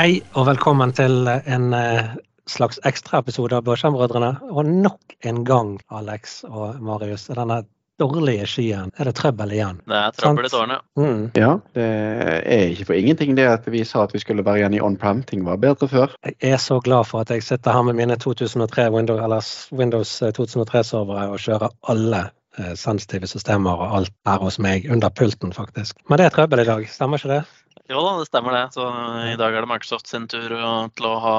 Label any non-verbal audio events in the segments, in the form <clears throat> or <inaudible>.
Hei og velkommen til en eh, slags ekstraepisode av Børsheim-brødrene. Og nok en gang, Alex og Marius, er denne dårlige skyen. Er det trøbbel igjen? Det er trøbbel i tårnet. Mm. Ja, det er ikke for ingenting det at vi sa at vi skulle være igjen i on-pram. Ting var bedre før. Jeg er så glad for at jeg sitter her med mine 2003 Windows, eller Windows 2003-servere og kjører alle eh, sensitive systemer og alt her hos meg, under pulten faktisk. Men det er trøbbel i dag, stemmer ikke det? Jo da, det stemmer det. Så i dag er det Microsoft sin tur til å ha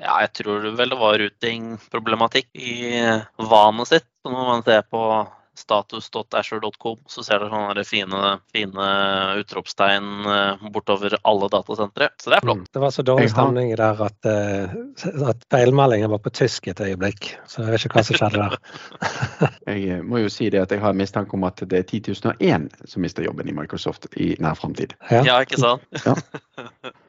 Ja, jeg tror vel det var routing-problematikk i vanet sitt. Så må man se på status.ashore.com, så ser dere sånne fine, fine utropstegn eh, bortover alle datasentre. Så det er flott. Mm. Det var så dårlig stemning der at, eh, at feilmeldingen var på tysk et øyeblikk. Så jeg vet ikke hva som skjedde der. <laughs> <laughs> Jeg eh, må jo si det at jeg har mistanke om at det er 10.001 som mister jobben i Microsoft i nær framtid. Ja. Ja, ikke sant? <laughs>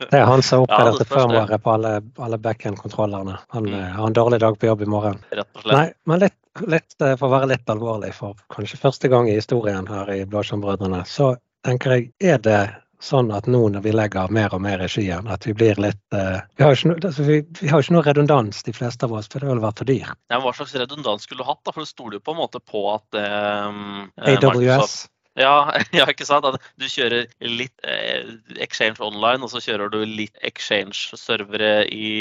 Det er han som Ja, oppgraderte ja, firmaet på alle, alle backend-kontrollerne. Han Mm. har en dårlig dag på jobb i morgen. Rett og slett. Nei, men litt, litt eh, for å være litt alvorlig, for kanskje første gang i historien her i Blåskjermbrødrene, så tenker jeg er det sånn at nå når vi legger mer og mer i skyen, at vi blir litt uh, vi, har noe, altså, vi, vi har jo ikke noe redundans, de fleste av oss, for det ville vært for dyrt. Ja, hva slags redundans skulle du hatt? da? For det stoler jo på en måte på at eh, AWS. Microsoft-. Ja, <laughs> ja, ikke sant? At du kjører litt eh, Exchange online, og så kjører du litt Exchange-servere i,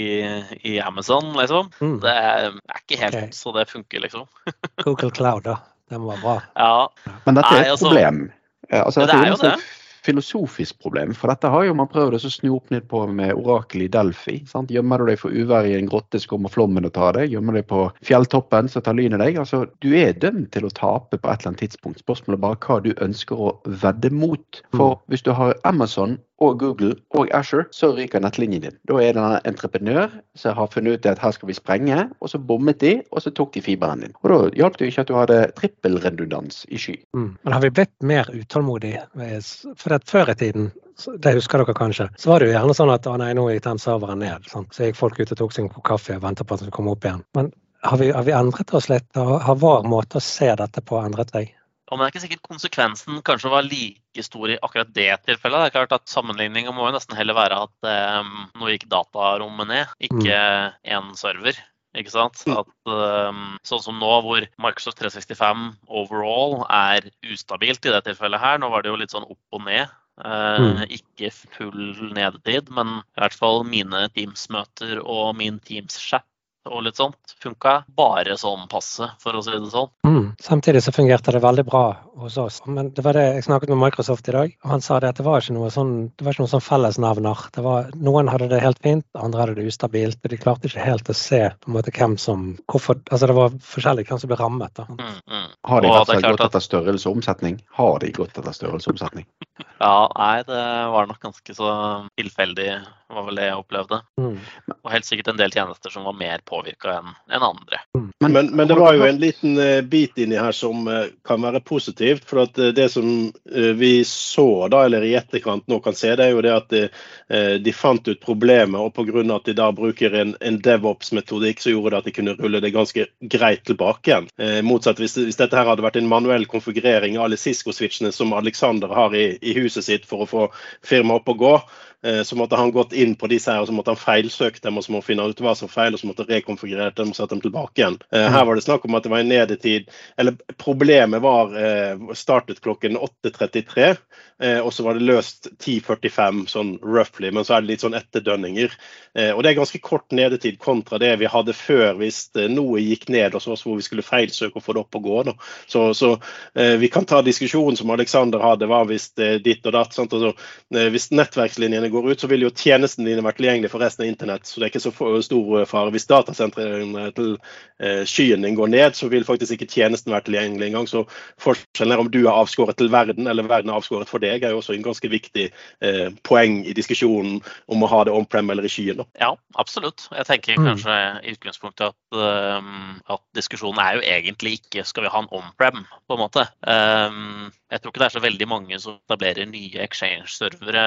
i Amazon, liksom. Mm. Det er, er ikke helt okay. så det funker, liksom. <laughs> Google Cloud, da. Det var bra. Ja, Men dette er et altså- problem. Ja, Altså, det er jo jo et det. Filosofisk problem. For dette har jo man prøvd å snu opp ned på med orakel i Delphi. Sant? Gjemmer du deg for uvær i en grotte, så kommer flommen og tar deg. Gjemmer du deg på fjelltoppen, så tar lynet deg. Altså, du er dømt til å tape på et eller annet tidspunkt. Spørsmålet er bare hva du ønsker å vedde mot. For hvis du har Amazon og Google og Asher, så ryker nettlinjen din. Da er det en entreprenør som har funnet ut at her skal vi sprenge, og så bommet de, og så tok de fiberen din. Og da hjalp det jo ikke at du hadde trippelredundans i sky. Mm. Men har vi blitt mer utålmodige? For at før i tiden, det husker dere kanskje, så var det jo gjerne sånn at å nei, nå gikk den serveren ned. Sånn. Så gikk folk ut og tok seg en kopp kaffe og ventet på at den skulle komme opp igjen. Men har vi, har vi endret oss litt? Har, har vår måte å se dette på endret seg? Og men det er ikke sikkert konsekvensen kanskje var like stor i akkurat det tilfellet. Det er klart at Sammenligninga må jo nesten heller være at eh, nå gikk datarommet ned, ikke én server. Ikke sant? At, um, sånn som nå, hvor Microsoft 365 overall er ustabilt i det tilfellet her. Nå var det jo litt sånn opp og ned. Mm. Ikke full nedetid, men i hvert fall mine Teams-møter og min Teams-chat og litt sånt funka bare sånn passe, for å si det sånn. Mm. Samtidig så fungerte det veldig bra hos oss. Men det var det jeg snakket med Microsoft i dag, og han sa det at det var ikke noe sånn, det var ikke noe sånn fellesnevner. Det var, noen hadde det helt fint, andre hadde det ustabilt. og De klarte ikke helt å se på en måte hvem som hvorfor, altså Det var forskjellig hvem som ble rammet. da. Mm, mm. Har de Og rett og det slett gått etter størrelse og omsetning? Har de gått etter størrelse og omsetning? <laughs> Ja, nei, det var nok ganske så tilfeldig, var vel det jeg opplevde. Mm. Og helt sikkert en del tjenester som var mer påvirka enn en andre. Men, men det var jo en liten eh, bit inni her som eh, kan være positivt. For at eh, det som vi så da, eller i etterkant nå kan se, det er jo det at de, de fant ut problemet, og pga. at de da bruker en, en DevOps-metodikk, så gjorde det at de kunne rulle det ganske greit tilbake igjen. Eh, motsatt hvis, hvis dette her hadde vært en manuell konfigurering av alle Cisco-switchene som Alexander har i, i huset sitt for å få firmaet opp og gå, Så måtte han gått inn på disse her, og så måtte han feilsøkt dem og så må han finne ut hva som feil, og så måtte han rekonfigurert dem og sette dem tilbake igjen. Eh, Her var det snakk om at det var en nedetid Eller problemet var eh, startet klokken 8.33, eh, og så var det løst 10.45 sånn roughly, men så er det litt sånn etterdønninger. Eh, Og det er ganske kort nedetid kontra det vi hadde før hvis eh, noe gikk ned hos oss hvor vi skulle feilsøke og få det opp og gå. Så, så eh, vi kan ta diskusjonen som Alexander hadde, var hvis eh, ditt og datt. Sant? Og så, hvis nettverkslinjene går ut, så vil jo tjenestene dine være tilgjengelig for resten av internett. Så det er ikke så stor eh, fare. Hvis datasentrene til eh, skyen din går ned, så vil faktisk ikke tjenesten være tilgjengelig engang. Så forskjellen er om du er avskåret til verden, eller verden er avskåret for deg, er jo også en ganske viktig eh, poeng i diskusjonen om å ha det on-prem eller i skyen. Da. Ja, absolutt. Jeg tenker Mm. kanskje i utgangspunktet at, um, at diskusjonen er jo egentlig ikke skal vi ha en on-prem, på en måte. Um, jeg tror ikke det er så veldig mange som etablerer nye exchange-servere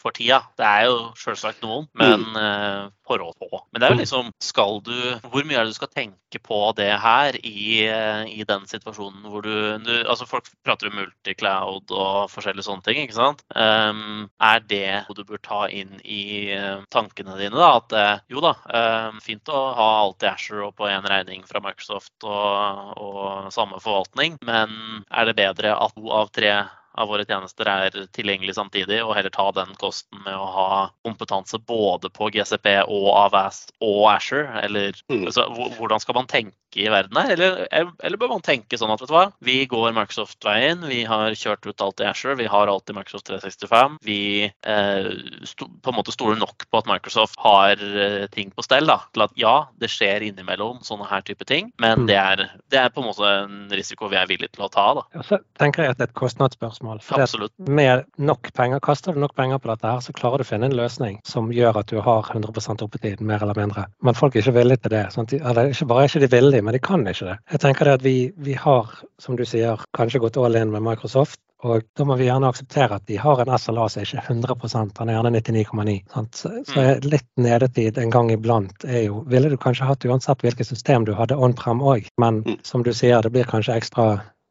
for tida. Det er jo selvsagt noen, men uh, forhold på. Men det er jo liksom Skal du Hvor mye er det du skal tenke på det her i, i den situasjonen hvor du, du, Altså folk prater om multicloud og forskjellige sånne ting, ikke sant. Um, er det du bør ta inn i tankene dine? da, At jo da, um, fint å ha alt i Asher og på én regning fra Microsoft og, og samme forvaltning, men er det bedre at to av tre av våre tjenester er tilgjengelig samtidig, og heller ta den kosten med å ha kompetanse både på GCP og AVAS og Asher? Eller mm. altså, hvordan skal man tenke i verden her? Eller, eller, bør man tenke sånn at vet du hva, vi går Microsoft-veien, vi har kjørt ut alt i Asher, vi har alt i Microsoft 365. Vi eh, sto, på en måte stoler nok på at Microsoft har eh, ting på stell da, til at ja, det skjer innimellom sånne her type ting, men mm. det, er, det, er, på en måte en risiko vi er villige til å ta. da. Ja, så tenker jeg at det er et kostnadsspørsmål. For Absolutt. Med nok penger, kaster du nok penger på dette, her, så klarer du å finne en løsning som gjør at du har 100% oppetid, mer eller mindre. Men folk er ikke villige til det. Sånn eller ikke bare er ikke de villige, men de kan ikke det. Jeg tenker det at vi, vi har, som du sier, kanskje gått all in med Microsoft. Og da må vi gjerne akseptere at de har en SLA som ikke er 100 han er gjerne 99,9. Så, mm. litt nedetid en gang iblant er jo Ville du kanskje hatt uansett hvilket system du hadde on-prem òg, men mm. som du sier, det blir kanskje ekstra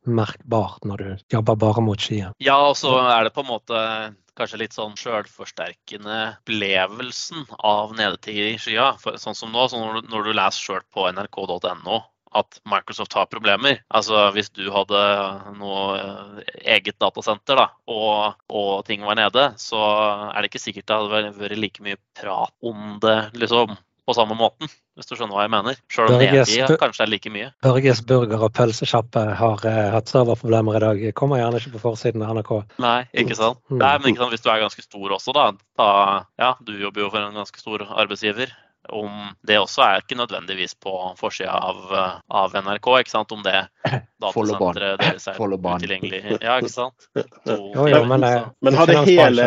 merkbart når du jobber bare mot skien. Ja, og så er det på en måte kanskje litt sånn sjølforsterkende opplevelsen av nedetid i skya. For, sånn som nå, så når, når du leser sjøl på nrk.no at Microsoft har problemer. Altså Hvis du hadde noe eh, eget datasenter da, og, og, ting var nede, så er det ikke sikkert det hadde vært like mye prat om det liksom, på samme måten, hvis du skjønner hva jeg mener. Selv om nedtid kanskje er like mye. Børges burger og pølsesjappe har uh, hatt serverproblemer i dag. Kommer gjerne ikke på forsiden av NRK. Nei, ikke sant. Mm. Nei, men ikke sant, Hvis du er ganske stor også, da. da ja, du jobber jo for en ganske stor arbeidsgiver om det også er ikke nødvendigvis på forsida av, eh, av, NRK. ikke sant? Om det <laughs> datasenteret deres er utilgjengelig. Ja, ikke sant? <laughs> Jo, jo, men, eh, men hadde hele,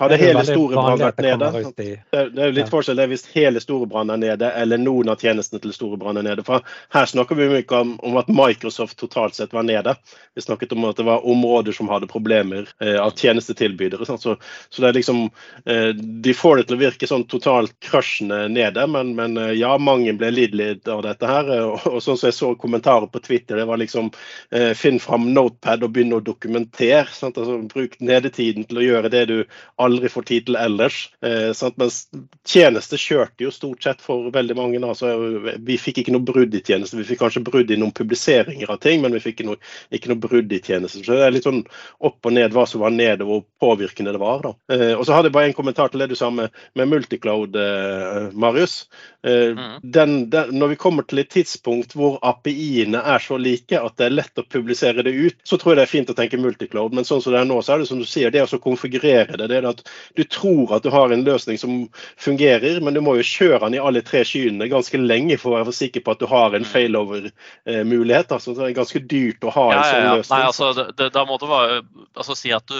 hadde hele Storebrand vært nede Det er jo litt forskjell det hvis hele Storebrand er nede, eller noen av tjenestene til Storebrand er nede. For her snakker vi mye om, om, at Microsoft totalt sett var nede. Vi snakket om at det var områder som hadde problemer eh, av tjenestetilbydere. Så, så, det er liksom eh, De får det til å virke sånn totalt crushende ned det, men, men eh, ja, mange ble litt av dette her. Eh, og, og sånn som jeg så kommentarer på Twitter, det var liksom eh, finn fram Notepad og begynne å dokumentere. Altså, bruk nedetiden til å gjøre det du aldri får tid til ellers. Eh, sant? Mens tjeneste kjørte jo stort sett for veldig mange. Altså, vi fikk ikke noe brudd i tjeneste. Vi fikk kanskje brudd i noen publiseringer av ting, men vi fikk ikke noe, ikke noe brudd i tjeneste. Så det er litt sånn opp og ned hva som var nede, hvor påvirkende det var. da. Eh, og så hadde jeg bare en kommentar til det du sa med, med multicloud, eh, Marius. Eh, mm. Den, den, når vi kommer til et tidspunkt hvor API-ene er så like at det er lett å publisere det ut, så tror jeg det er fint å tenke multicloud. Men sånn som det er nå, så er det som du sier, det å konfigurere det. det er at Du tror at du har en løsning som fungerer, men du må jo kjøre den i alle tre skyene ganske lenge for å være sikker på at du har en mm. failover-mulighet. altså Det er ganske dyrt å ha en ja, sånn ja. løsning. Nei, altså, det, da må du være, altså, si at du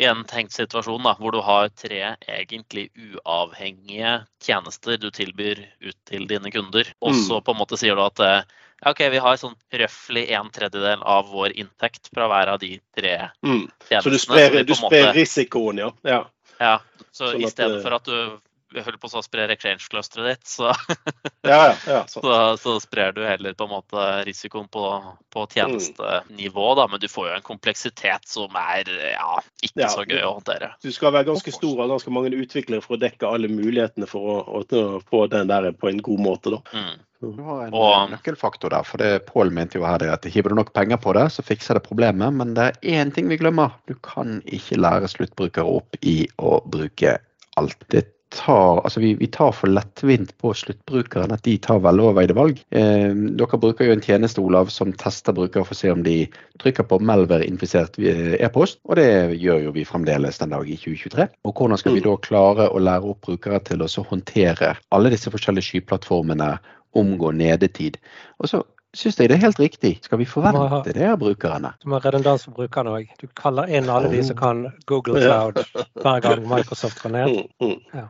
i en tenkt situasjon da, hvor du har tre egentlig uavhengige tjenester du tilbyr ut til dine kunder. Og så mm. på en måte sier du at ja, OK, vi har sånn røftlig en tredjedel av vår inntekt fra hver av de tre mm. tjenestene. Så du sprer, du sprer måte, risikoen, ja. ja. ja. Så sånn i stedet at, for at du jeg holder på å spre exchange-clusteret ditt, så, <laughs> ja, ja, ja, så, så, sprer du heller på en måte risikoen på, på tjenestenivå. Da, men du får jo en kompleksitet som er ja, ikke så gøy å håndtere. Du skal være ganske stor og ganske mange utviklere for å dekke alle mulighetene for å, å få den der på en god måte. da. Mm. Du har en og, nøkkelfaktor der. for det Pål mente jo her det at hiver du nok penger på det, så fikser det problemet. Men det er én ting vi glemmer. Du kan ikke lære sluttbrukere opp i å bruke alt. Det tar, altså vi, vi, tar for lettvint på sluttbrukeren at de tar veloverveide valg. Eh, dere bruker jo en tjeneste Olav, som tester brukere for å se om de trykker på Melver-infisert eh, e-post, og det gjør jo vi fremdeles den dag i 2023. Og Hvordan skal vi da klare å lære opp brukere til å håndtere alle disse forskjellige skyplattformene, omgå nedetid? Og så syns jeg det er helt riktig. Skal vi forvente det av brukerne? Du må ha redundans for brukerne òg. Du kaller inn alle de som kan Google Cloud hver gang Microsoft går ned. <laughs> Ja.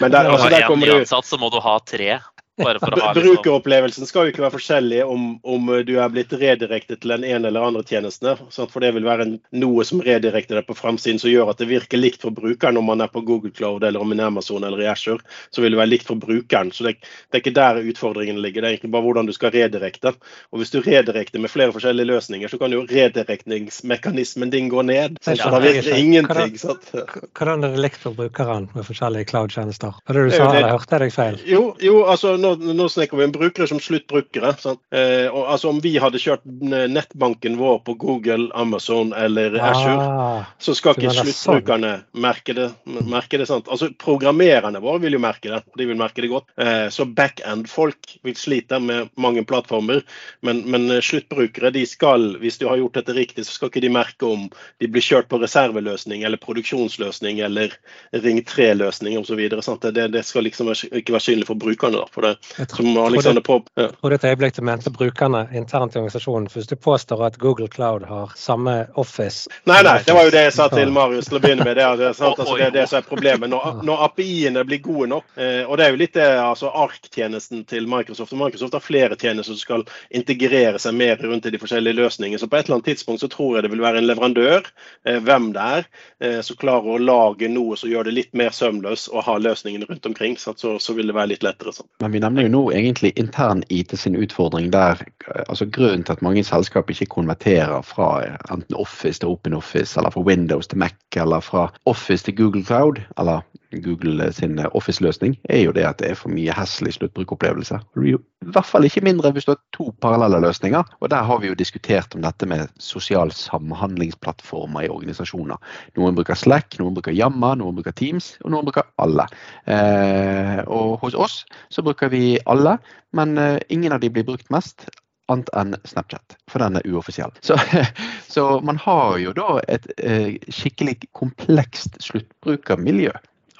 Men der, altså, der kommer du ansatt, så må du ha tre Bare for å ha liksom Brukeropplevelsen skal jo ikke være forskjellig om, om du er blitt redirektet til den ene eller andre tjenesten. Sant? For det vil være noe som redirekter deg på framsiden som gjør at det virker likt for brukeren om man er på Google Cloud eller om man er i Amazon eller i Azure. Så vil det være likt for brukeren. Så det, det er ikke der utfordringen ligger. Det er egentlig bare hvordan du skal redirekte. Og hvis du redirekter med flere forskjellige løsninger, så kan jo redirektingsmekanismen din gå ned. Så da virker ingenting. Hvordan er det likt for brukeren med forskjellige cloud-tjenester? Var det du Det er jo sa, eller hørte jeg deg feil? Jo, jo altså nå, nå snakker vi om brukere som sluttbrukere. Eh, og, altså Om vi hadde kjørt nettbanken vår på Google, Amazon eller Azure, Ah, så skal ikke sluttbrukerne sånn. merke det. merke det sant? Altså Programmererne våre vil jo merke det, de vil merke det godt. Eh, så backend-folk vil slite med mange plattformer. Men, men eh, sluttbrukere de skal, hvis du har gjort dette riktig, så skal ikke de merke om de blir kjørt på reserveløsning eller produksjonsløsning eller Ring 3-løsning osv. Det, det, skal liksom ikke være synlig for brukerne. da, for det som Alexander på, ja. trodde et øyeblikk du mente brukerne internt i organisasjonen. For hvis du påstår at Google Cloud har samme Office Nei, nei, det var jo det jeg sa til Marius til å begynne med. Det er, det, sant, altså, det, er det som er problemet. Når, når API-ene blir gode nok, eh, og det er jo litt det altså ARK-tjenesten til Microsoft. og Microsoft har flere tjenester som skal integrere seg mer rundt i de forskjellige løsningene. Så på et eller annet tidspunkt så tror jeg det vil være en leverandør, eh, hvem det er, eh, som klarer å lage noe som gjør det litt mer sømløs å ha løsningene rundt omkring. Så, så vil det være litt lettere. sånn. Men vi nevner jo nå egentlig intern IT sin utfordring der altså grunnen til at mange selskap ikke konverterer fra enten Office til OpenOffice, eller fra Windows til Mac, eller fra Office til Google Cloud, eller Google sin eh, Office-løsning, er jo det at det er for mye hesselig sluttbrukeropplevelse. Det blir I hvert fall ikke mindre hvis du har to parallelle løsninger. Og der har vi jo diskutert om dette med sosial samhandlingsplattformer i organisasjoner. Noen bruker Slack, noen bruker Jamma, noen bruker Teams, og noen bruker alle. Eh, og hos oss så bruker vi alle, men eh, ingen av de blir brukt mest. Annet enn Snapchat, for den er uoffisiell. Så, <laughs> så man har jo da et eh, skikkelig komplekst sluttbrukermiljø.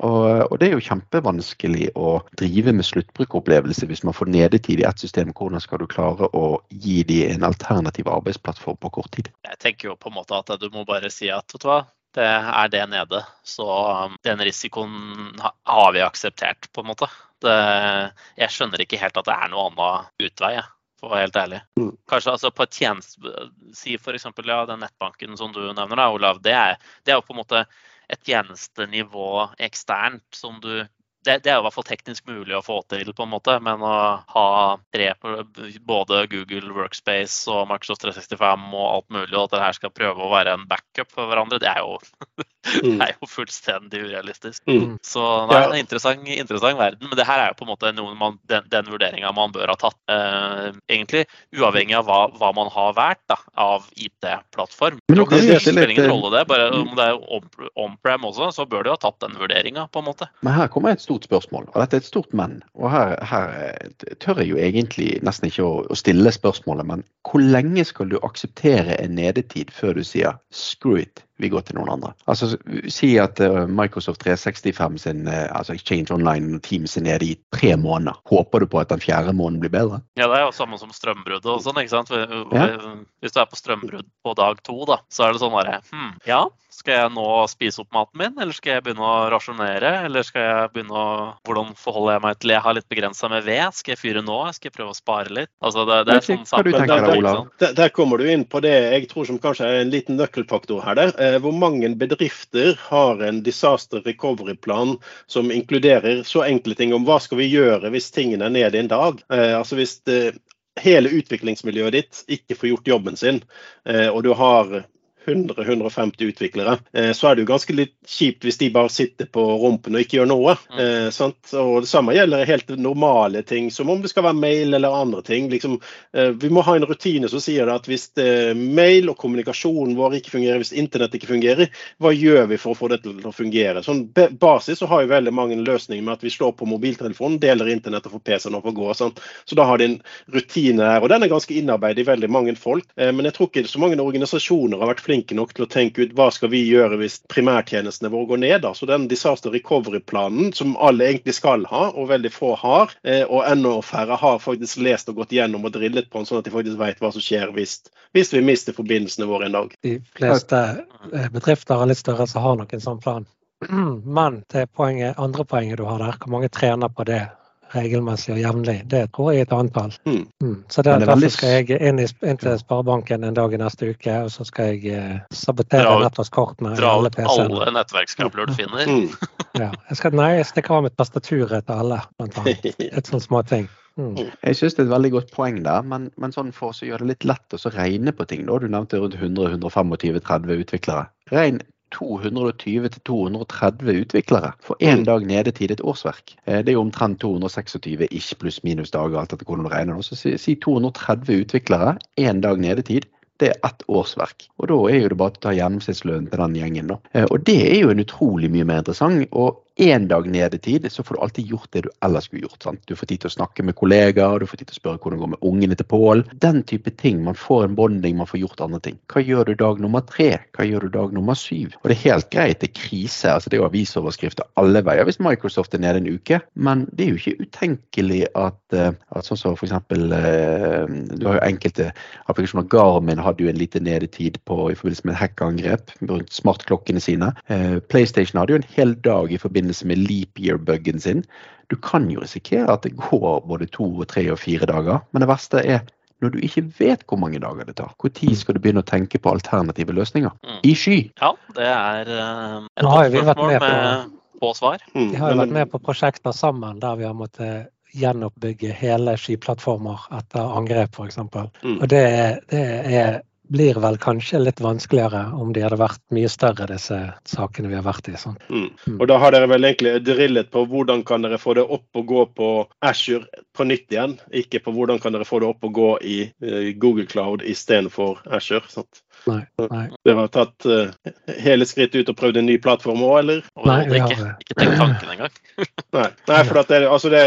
Og, og det er jo kjempevanskelig å drive med sluttbrukeropplevelse hvis man får nedetid i ett system. Hvordan skal du klare å gi de en alternativ arbeidsplattform på kort tid? Jeg tenker jo på en måte at du må bare si at vet du hva, det er det nede. Så um, den risikoen har vi akseptert, på en måte. Det, jeg skjønner ikke helt at det er noe annen utvei, jeg, for å være helt ærlig. Mm. Kanskje altså på et tjeneste... Si f.eks. Ja, den nettbanken som du nevner, da, Olav. Det er, det er jo på en måte et tjenestenivå eksternt som du det, det er jo i hvert fall teknisk mulig å få til, på en måte, men å ha tre på både Google Workspace og Microsoft 365 og alt mulig, og at det her skal prøve å være en backup for hverandre, det er jo, <laughs> det er jo fullstendig urealistisk. Mm. Så nei, det er en interessant, interessant verden, men det her er jo på en måte man, den, den vurderinga man bør ha tatt. Eh, egentlig uavhengig av hva, hva man har da, av IT-plattform. Det det spiller ingen rolle det, bare om det er on-prem også, så bør du ha tatt den vurderinga, på en måte. Men her kommer et stort spørsmål, og dette er et stort men. Og her, her eh, tør jeg jo egentlig nesten ikke å, å stille spørsmålet, men hvor lenge skal du akseptere en nedetid før du sier screw it, vi går til noen andre? Altså Si at eh, Microsoft 365 sin, eh, altså Exchange Online og Teams er nede i tre måneder. Håper du på at den fjerde måneden blir bedre? Ja, det er jo samme som strømbruddet og sånn, ikke sant. Hvis du er på strømbrudd på dag to, da, så er det sånn derre hm, ja, skal jeg nå spise opp maten min, eller skal jeg begynne å rasjonere? Eller skal jeg begynne å Hvordan forholder jeg meg til Jeg har litt begrensa med ved. Skal jeg fyre nå? Skal jeg prøve å spare litt? Altså, det, det er sånn samfunn, da, ikke Der, der kommer du inn på det jeg tror som kanskje er en liten nøkkelfaktor her. Der. Eh, hvor mange bedrifter har en disaster recovery-plan som inkluderer så enkle ting om hva skal vi gjøre hvis tingene er nede en dag? Eh, altså hvis det, hele utviklingsmiljøet ditt ikke får gjort jobben sin, eh, og du har 100-150 utviklere, eh, så er det jo ganske litt kjipt hvis de bare sitter på rumpen og ikke gjør noe. Mm. Eh, sant? Og Det samme gjelder helt normale ting, som om det skal være mail eller andre ting. Liksom, eh, vi må ha en rutine som sier at hvis mail og kommunikasjonen vår ikke fungerer, hvis internett ikke fungerer, hva gjør vi for å få det til å fungere? Sånn basis så har jo veldig mange løsninger med at vi slår på mobiltelefonen, deler internett og får PC-en opp og gå. Sant? Så da har de en rutine her, og den er ganske innarbeidet i veldig mange folk. Men jeg tror ikke så mange organisasjoner har vært flinke nok til å tenke ut hva skal vi gjøre hvis primærtjenestene våre går ned. Da. Så den disaster recovery-planen som alle egentlig skal ha, og veldig få har, eh, og enda færre har faktisk lest og gått gjennom og drillet på den, sånn at de faktisk vet hva som skjer hvis, hvis vi mister forbindelsene våre en dag. De fleste eh, bedrifter er litt større som har nok en sånn plan. <clears throat> Men det poenget, andre poenget du har der, hvor mange trener på det regelmessig og jevnlig. Det tror jeg er et antall. Mm. Mm. Så der, er derfor veldig skal jeg inn, i, inn til Sparebanken en dag i neste uke, og så skal jeg eh, sabotere Dra nettverkskortene Dra alle ut alle nettverkskabler du finner. Mm. <laughs> Ja. Jeg skal, nei, jeg stikker av med tastaturet til alle, blant annet. <laughs> Et sånt småting. Mm. Jeg syns det er et veldig godt poeng der, men, men sånn for å gjøre det litt lett å regne på ting, da. Du nevnte rundt 100-125-30 utviklere. Regn 220-230 utviklere for én Mm. dag nedetid et årsverk. Eh, Det er jo omtrent 226 ikke pluss minus dager, alt etter hvordan du regner. Så si, si 230 utviklere, én dag nedetid. Det er ett årsverk. Og da er jo det bare å ta gjennomsnittslønnen til den gjengen. da. Eh, Og det er jo en utrolig mye mer interessant. Og én dag nedetid, så får du alltid gjort det du ellers skulle gjort. sant? Du får tid til å snakke med kollegaer, du får tid til å spørre hvordan det går med ungene til Pål. Den type ting. Man får en bonding, man får gjort andre ting. Hva gjør du dag nummer tre? Hva gjør du dag nummer syv? Og det er helt greit, det er krise. altså Det er jo avisoverskrifter alle veier hvis Microsoft er nede en uke. Men det er jo ikke utenkelig at, eh, at sånn som for eksempel eh, Du har jo enkelte applikasjoner. Garmin hadde jo en liten nedetid på, i forbindelse med hackangrep rundt smartklokkene sine. Eh, PlayStation hadde jo en hel dag i forbindelse med leap year-buggen sin. Du kan jo risikere at det går både to, og tre og fire dager. Men det verste er når du ikke vet hvor mange dager det tar. Når skal du begynne å tenke på alternative løsninger? Mm. I sky. Ja, det er eh, et har godt vi vært spørsmål med på- på svar. Mm. Vi har jo vært med på prosjekter sammen der vi har måttet gjenoppbygge hele skiplattformer etter angrep, f.eks. Mm. Og det, det er, blir vel kanskje litt vanskeligere om de hadde vært mye større, disse sakene vi har vært i. Sånn. Mm. Og da har dere vel egentlig drillet på hvordan kan dere få det opp og gå på Azure på nytt igjen, ikke på hvordan kan dere få det opp og gå i eh, Google Cloud istedenfor Azure. Sant? Nei, nei. Det har tatt uh, hele skrittet ut og prøvd en ny plattform òg, eller? Nei, vi har ikke. det. Ikke tenkt tanken engang. <laughs> Nei, Nei for at det, altså det,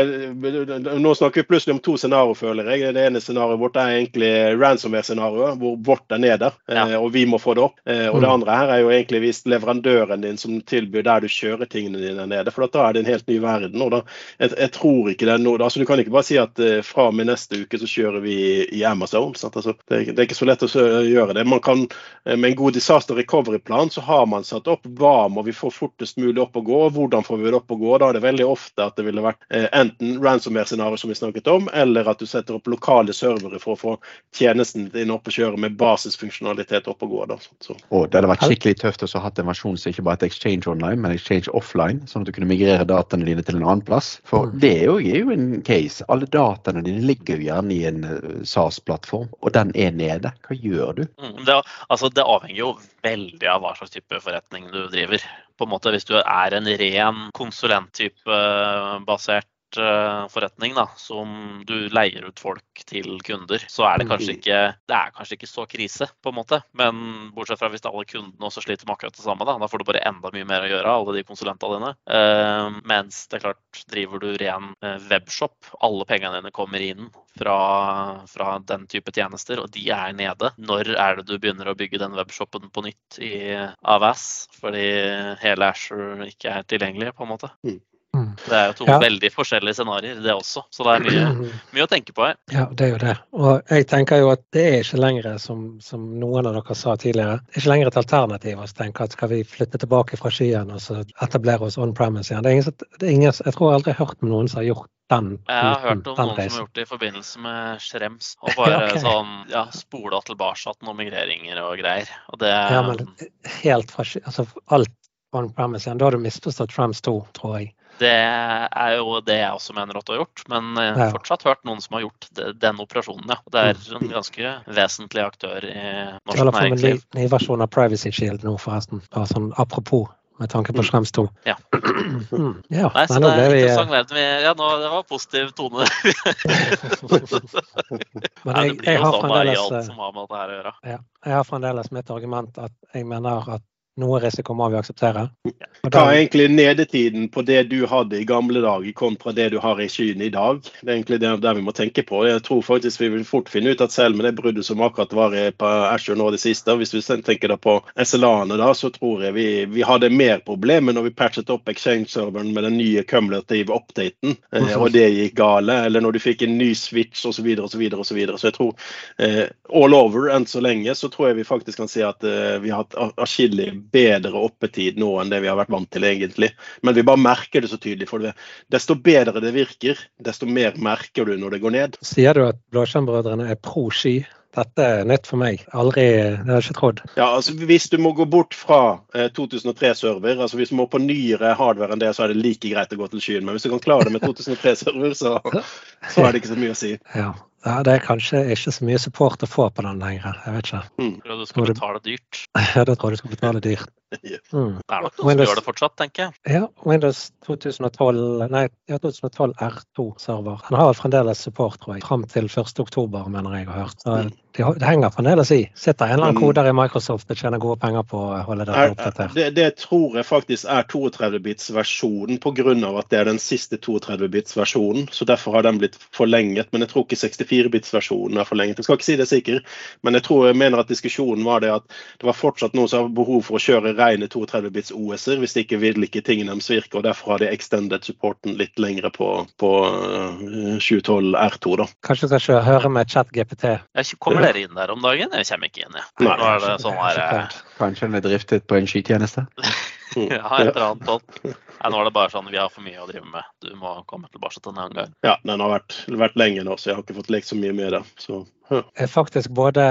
nå snakker vi plutselig om to scenarioer, føler jeg. Det ene scenarioet vårt er egentlig ransomware-scenarioet, hvor vårt er nede, Ja. eh, og vi må få det opp. Eh, Og det Mm. andre her er jo egentlig hvis leverandøren din som tilbyr der du kjører tingene dine nede, for at da er det en helt ny verden. og da, jeg, jeg tror ikke det er noe, altså Du kan ikke bare si at fra og med neste uke så kjører vi i, Amazon. Sant? Altså, det, det er ikke så lett å gjøre det. Man kan, eh, Med en god disaster recovery-plan så har man satt opp hva må vi få fortest mulig opp og gå, og hvordan får vi det opp og gå. Da er det veldig ofte at det ville vært eh, enten ransomware-scenario som vi snakket om, eller at du setter opp lokale servere for å få tjenesten din opp og kjøre med basisfunksjonalitet opp og gå. Da. Så, Og det hadde vært skikkelig tøft å ha hatt en versjon som ikke bare het Exchange Online, men Exchange Offline, sånn at du kunne migrere dataene dine til en annen plass. For Mm. det er jo, er jo en case. Alle dataene dine ligger jo gjerne i en eh, SAS-plattform, og den er nede. Hva gjør du? Mm, Det, altså, det avhenger jo veldig av hva slags type forretning du driver. På en måte Hvis du er en ren konsulenttype eh, basert forretning da, som du leier ut folk til kunder, så er det kanskje ikke det er kanskje ikke så krise, på en måte. Men bortsett fra hvis alle kundene også sliter med akkurat det samme, da, da får du bare enda mye mer å gjøre, alle de konsulentene dine. Uh, mens det er klart, driver du ren eh, webshop, alle pengene dine kommer inn fra, fra den type tjenester, og de er nede. Når er det du begynner å bygge den webshopen på nytt i AVS, fordi hele Asher ikke er tilgjengelig, på en måte. Mm. Det er jo to Ja. veldig forskjellige scenarioer, det også. Så det er mye, <clears throat> mye å tenke på her. Ja, det er jo det. Og jeg tenker jo at det er ikke lenger, som, som noen av dere sa tidligere, det er ikke lenger et alternativ å tenke at skal vi flytte tilbake fra skyen og så etablere oss on premise igjen. Det er ingen, det er ingen, jeg tror aldri har hørt om noen som har gjort den. Jeg har hørt om noen noen som har gjort det i forbindelse med Schrems. Og <laughs> bare okay. sånn ja, spola tilbake noen migreringer og greier. Og det Ja, men helt fra altså alt on premise igjen. Da har du misforstått Trams 2, tror jeg. Det er jo det jeg også mener at du har gjort, men jeg har fortsatt hørt noen som har gjort den operasjonen, ja. Det er en ganske vesentlig aktør i norsk Eller for en ny, næringsliv. ny versjon av Privacy Shield nå, forresten. Bare sånn apropos, med tanke på Mm. Schrems 2. Ja. Mm. <clears throat> ja. Nei, så det er interessant. Vi, ja, nå, det var positiv tone. <laughs> Men jeg, jeg, har fremdeles, eh, jeg har fremdeles mitt argument at jeg mener at noe risiko må vi akseptere. Og Hva da- er egentlig nedetiden på det du hadde i gamle dager kontra det du har i skyen i dag? Det er egentlig det det vi må tenke på. Jeg tror faktisk vi vil fort finne ut at selv med det bruddet som akkurat var på Azure nå det siste, hvis vi tenker da på SLA-ene da, så tror jeg vi, vi hadde mer problemer når vi patchet opp Exchange-serveren med den nye cumulative updaten, eh, og det gikk gale, eller når du fikk en ny switch osv. osv. Og så, jeg tror eh, all over enn så lenge, så tror jeg vi faktisk kan si at eh, vi har hatt atskillig bedre oppetid nå enn det vi har vært vant til, egentlig. Men vi bare merker det så tydelig. for det. Desto bedre det virker, desto mer merker du når det går ned. Sier du at Blåskjermbrødrene er pro ski? Dette er nytt for meg. Aldri, det har jeg ikke trodd. Ja, altså Hvis du må gå bort fra eh, 2003-server, altså hvis du må på nyere hardware enn det, så er det like greit å gå til skyen. Men hvis du kan klare det med <laughs> 2003-server, så, så er det ikke så mye å si. Ja. Ja, Det er kanskje ikke så mye support å få på den lenger. Jeg vet ikke. Mm. Tror du skal betale dyrt. <laughs> Ja, da tror jeg du skal betale dyrt. <laughs> Mm. Det er nok noen som gjør det fortsatt, tenker jeg. Ja, Windows 2012, nei, ja, 2012 R2-server. Den har fremdeles support, tror jeg, fram til 1.10, mener jeg har hørt. Så de, har- det henger fremdeles i. Sitter en eller annen koder i Microsoft og tjener gode penger på å holde Er, oppdatert. det, det tror jeg faktisk er 32-bits-versjonen pga. at det er den siste 32-bits-versjonen. så Derfor har den blitt forlenget. Men jeg tror ikke 64-bits-versjonen er forlenget. Jeg skal ikke si det sikkert, men jeg tror jeg mener at diskusjonen var det at det var fortsatt noen som har behov for å kjøre rene 32-bits OS-er hvis de ikke vil ikke tingene deres virke. og Derfor har de extended supporten litt lengre på, på eh, 712 R2. da. Kanskje du skal ikke høre med ChatGPT. Kommer dere inn der om dagen? Jeg kommer ikke inn, jeg. Nei, Nå er det sånn her eh, Kanskje den er driftet på en skytjeneste? <laughs> Ja, et eller annet sånt. Nei, nå er det bare sånn vi har for mye å drive med. Du må komme tilbake til en annen gang. Ja, den har vært, vært lenge nå, så jeg har ikke fått lekt så mye med det. Så, ja. faktisk både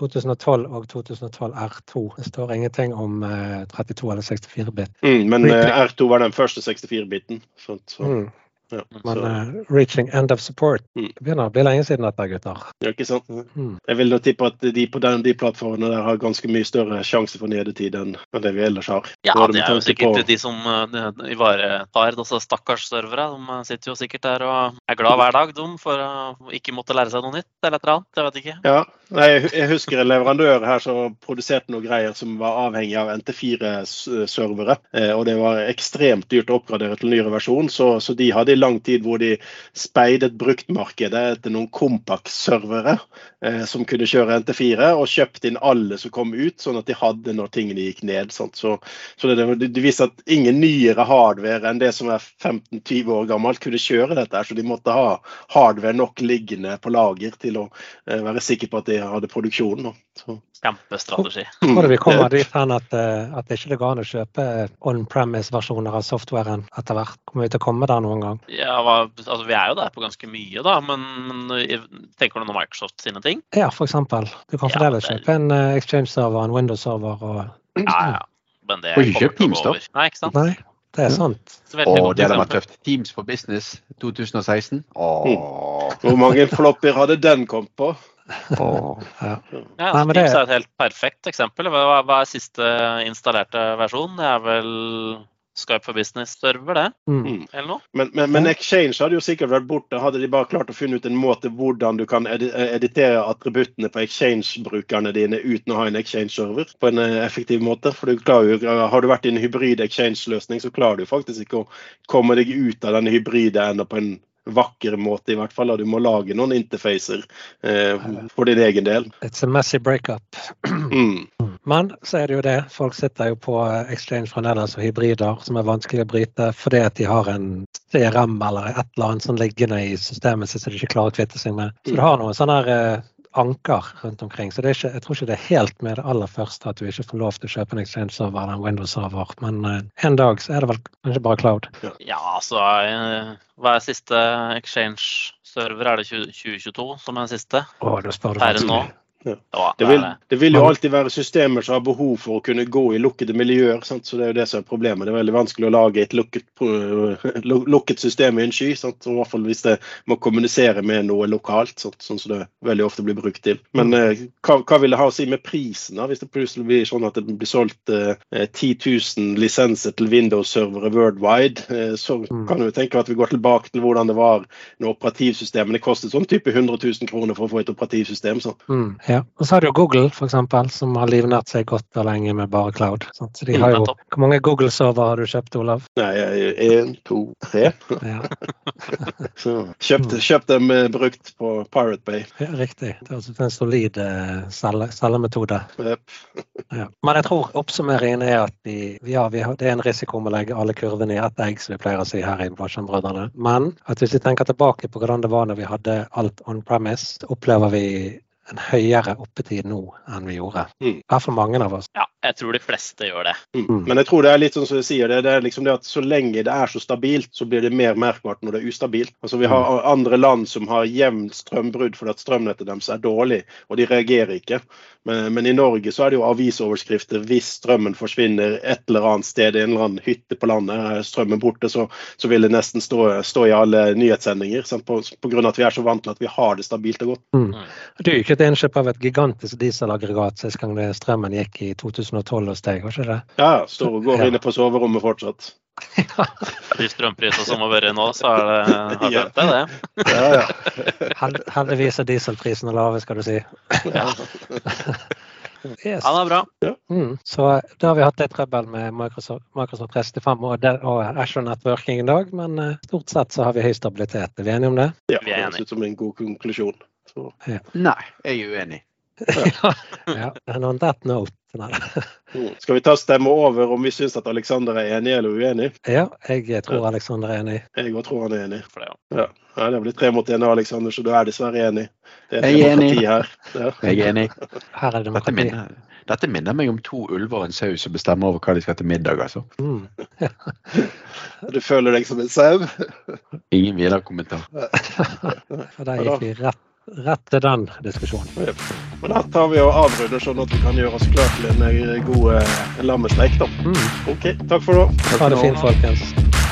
2012 og 2012 R2. Det står ingenting om eh, 32 eller 64-bit. mm, men eh, R2 var den første 64-biten. Så, så, Mm. ja, Men eh, reaching end of support. Mm. Det begynner å bli lenge siden dette, gutter. ja, ikke sant? Mm. Jeg vil nå tippe at de på den, de plattformene der har ganske mye større sjanse for nedetid enn det vi ellers har. Ja, det med er jo sikkert på- de som eh, ivaretar disse stakkars servere. De sitter jo sikkert der og er glad hver dag de, for å ikke måtte lære seg noe nytt eller et eller annet. Jeg vet ikke. Ja, nei, jeg- husker en leverandør her som produserte noe greier som var avhengig av NT4-servere. Eh, og det var ekstremt dyrt å oppgradere til nyere versjon, så, så de hadde i lang tid hvor de speidet bruktmarkedet etter noen Compact-servere eh, som kunne kjøre NT4, og kjøpte inn alle som kom ut, sånn at de hadde når tingene gikk ned. Så, så det, det viste at ingen nyere hardware enn det som er 15-20 år gammelt, kunne kjøre dette. Så de måtte ha hardware nok liggende på lager til å eh, være sikker på at de hadde produksjon. Da. Så. Kjempestrategi. Tror du vi kommer dit hen at, eh, at det ikke går an å kjøpe on-premise-versjoner av softwaren etter hvert? Kommer vi til å komme der noen gang? Ja, hva, altså, vi er jo der på ganske mye, da. Men, men tenker du nå Microsoft sine ting? Ja, eksempel. Du kan Ja, fremdeles det er- kjøpe en eh, Exchange-server, en Windows-server og Ja, ja. Men det Får ikke Teams, da? Nei, ikke sant? Nei, det er sant. Å, det hadde vært tøft. Teams for business 2016. Åh. Hvor mange flopper hadde den kommet på? Åh. Ja. Ja, Nei, altså, det- Teams er et helt perfekt eksempel. Hva, hva er siste installerte versjon? Det er vel Skype for Business-server, det? Mm. Mm. Eller noe? Men, men, men Exchange hadde jo sikkert vært borte. Hadde de bare klart å finne ut en måte hvordan du kan editere attributtene på Exchange-brukerne dine uten å ha en Exchange-server på en eh, effektiv måte. For du jo, Har du vært i en hybrid Exchange-løsning, så klarer du faktisk ikke å komme deg ut av denne hybride enda på en vakker måte, i hvert fall. Du må lage noen interfacer eh, for din egen del. It's a messy breakup. Mm. Men så er det jo det. Folk sitter jo på Exchange fra Nederland og hybrider som er vanskelig å bryte fordi at de har en CRM eller et eller annet som liggende i systemet sitt som de ikke klarer å kvitte seg med. Så du har noen sånne her, eh, anker rundt omkring. Så det er ikke, jeg tror ikke det er helt med det aller første at du ikke får lov til å kjøpe en Exchange-server eller en Windows-server. Men eh, en dag så er det vel kanskje bare cloud. Ja, altså eh, Hva er siste Exchange-server? Er det 2022 som er den siste? Å, det spør du Er det nå? Ja. Det vil, det. vil jo alltid være systemer som har behov for å kunne gå i lukkede miljøer. Sant? Så Det er jo det som er problemet. Det er veldig vanskelig å lage et lukket, <laughs> lukket system i en sky. Sant? I hvert fall hvis det må kommunisere med noe lokalt, sant? sånn som det veldig ofte blir brukt til. Men eh, hva, hva vil det ha å si med prisen, da? hvis det plutselig blir sånn at det blir solgt eh, 10 000 lisenser til Windows-servere worldwide? Eh, så Mm. kan du tenke at vi går tilbake til hvordan det var når operativsystemene kostet sånn type 100 000 kroner for å få et operativsystem. Så. Mm, ja. Og så har du jo Google, eksempel, som har livnært seg godt og lenge med bare cloud. Sant? Så de Mm, har jo, hvor mange Google-server har du kjøpt, Olav? Nei, én, to, tre. Ja, <laughs> kjøpt, kjøpte, kjøpte dem eh, brukt på Pirate Bay. ja riktig. Det er altså en solid eh, selgemetode. Jep. <laughs> Ja. Men jeg tror oppsummeringen er at vi, ja, vi har, det er en risiko med å legge alle kurvene i ett egg, som vi pleier å si her i Blåskjermbrødrene. Men at hvis vi tenker tilbake på hvordan det var når vi hadde alt on premise, opplever vi høyere oppetid nå enn vi gjorde. Mm. I hvert fall mange av oss. Ja, Jeg tror de fleste gjør det. Mm. Men jeg tror det er litt sånn som du sier, det, det er liksom det at så lenge det er så stabilt, så blir det mer merkbart når det er ustabilt. Altså Vi har andre land som har jevnt strømbrudd fordi at strømnettet deres er dårlig, og de reagerer ikke. Men, men, i Norge så er det jo avisoverskrifter hvis strømmen forsvinner et eller annet sted, i en eller annen hytte på landet, er strømmen borte, så, så vil det nesten stå, stå i alle nyhetssendinger. Sant? På, på grunn av at vi er så vant til at vi har det stabilt og godt. Mm. Du ikke et innkjøp av et gigantisk dieselaggregat sist gang strømmen gikk i 2012 hos deg, var ikke det? Ja, står og går ja. inne på soverommet fortsatt. De strømprisene som har vært nå, så er det, har ja. det, det. Ja, ja. Heldigvis er dieselprisene lave, skal du si. Ja. Yes. Han er bra. Mm. Så da har vi hatt litt trøbbel med Microsoft, Microsoft 365 og, og Azure Networking i dag, men uh, stort sett så har vi høy stabilitet. Er vi enige om det? Ja, det høres ut som en god konklusjon. Ja. Nei, jeg er uenig. Ja, ja. And on that note Mm. Skal vi ta stemme over om vi syns at Aleksander er enig eller uenig? Ja, jeg tror Aleksander er enig. Jeg òg tror han er enig. Det, ja. ja. det blir tre mot én, Aleksander, så du er dessverre enig. Det er enig. Her. Ja. Jeg er enig. Her er demokrati. dette, minner, dette minner meg om to ulver og en sau som bestemmer over hva de skal til middag, altså. Mm. <laughs> du føler deg som en sau? Ingen videre kommentar. For da gikk vi rett rett til den diskusjonen. Ja. Men da tar vi og avrunder, sånn at vi kan gjøre oss klar til en god eh, lammesteik. da. Mm. OK, takk for nå. Ha det fint, folkens.